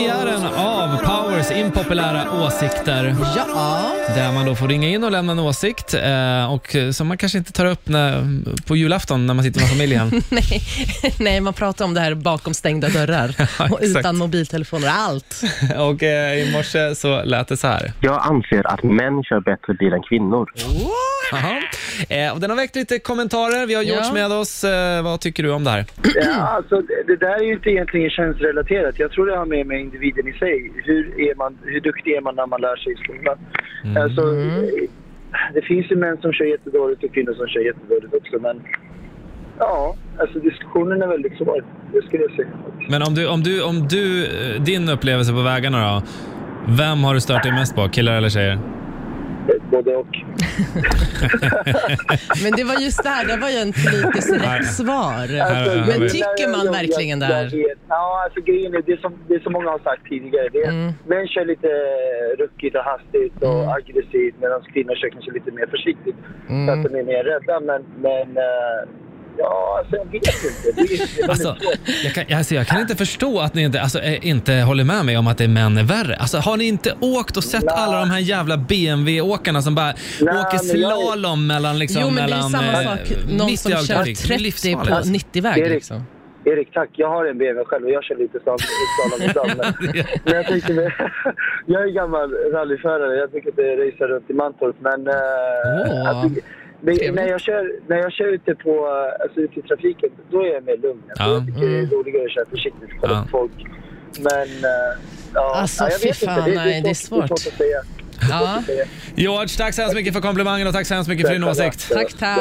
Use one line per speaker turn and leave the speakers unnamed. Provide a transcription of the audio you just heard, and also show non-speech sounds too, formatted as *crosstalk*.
premiären av Powers impopulära åsikter.
Ja.
Där man då får ringa in och lämna en åsikt eh, och som man kanske inte tar upp när, på julafton när man sitter med familjen. *laughs*
Nej, nej, man pratar om det här bakom stängda dörrar *laughs*
Ja,
och utan mobiltelefoner. Allt. *laughs*
och eh, i morse så lät det så här.
Jag anser att män kör bättre bil än kvinnor. *laughs*
Jaha. Eh, och den har väckt lite kommentarer. Vi har George
Ja.
med oss. Eh, vad tycker du om det här?
Ja, alltså, det, det där är ju inte egentligen könsrelaterat. Jag tror det har med, med individen i sig. Hur, är man, hur duktig är man när man lär sig i skolan? Alltså, eh, det finns ju män som kör jättedåligt och kvinnor som kör jättedåligt också. Men ja, alltså diskussionen är väldigt svår. Det skulle jag säga.
Men om du, om du, om du, eh, din upplevelse på vägarna då. Vem har du stört dig mest på? Killar eller tjejer?
Både och. *laughs*
Men det var just det här, det var ju en politiskt rätt svar.
Alltså,
Men tycker man
jag-
verkligen det
jag,
här?
jag vet. Ja, alltså grejen är, det är som, det är som många har sagt tidigare. Det är,
Mm.
Män kör lite ruckigt och hastigt och aggressivt medan kvinnor kör kanske lite mer försiktigt.
Mm.
Så att de är mer rädda. Men, men eh, ja, alltså jag vet inte. Det är, det är väldigt
Alltså, jag, kan, alltså, jag kan inte förstå att ni inte, alltså, eh, inte håller med mig om att det är män är värre. Alltså, har ni inte åkt och sett
Nej.
alla de här jävla BMW-åkarna som bara
Nej,
åker
men jag-
slalom mellan liksom,
Jo, men det är
mellan,
samma
eh,
sak. Någon
mitt i
som kör
ögonblick. Det är
30
livsfarligt.
på 90-väg.
Erik.
Liksom.
Erik, tack. Jag har en BMW själv och jag kör lite slalom slalom ibland. Men, *laughs* men jag tänkte, *laughs* jag är gammal rallyförare. Jag brukar inte racea runt i Mantorp. Men eh,
Åh,
alltså, men när, jag kör, när jag kör ute, på, eh, alltså ute i trafiken, då är jag mer lugn.
Ja.
Jag tycker det är roligare att köra försiktigt kolla
Ja.
på folk. Men eh, ja,
Alltså,
ja, jag vet
fan,
inte.
nej, det är svårt.
Det är svårt att säga.
Ja.
George, tack så hemskt mycket för komplimangen och tack så hemskt mycket för din åsikt.
Tack, tack.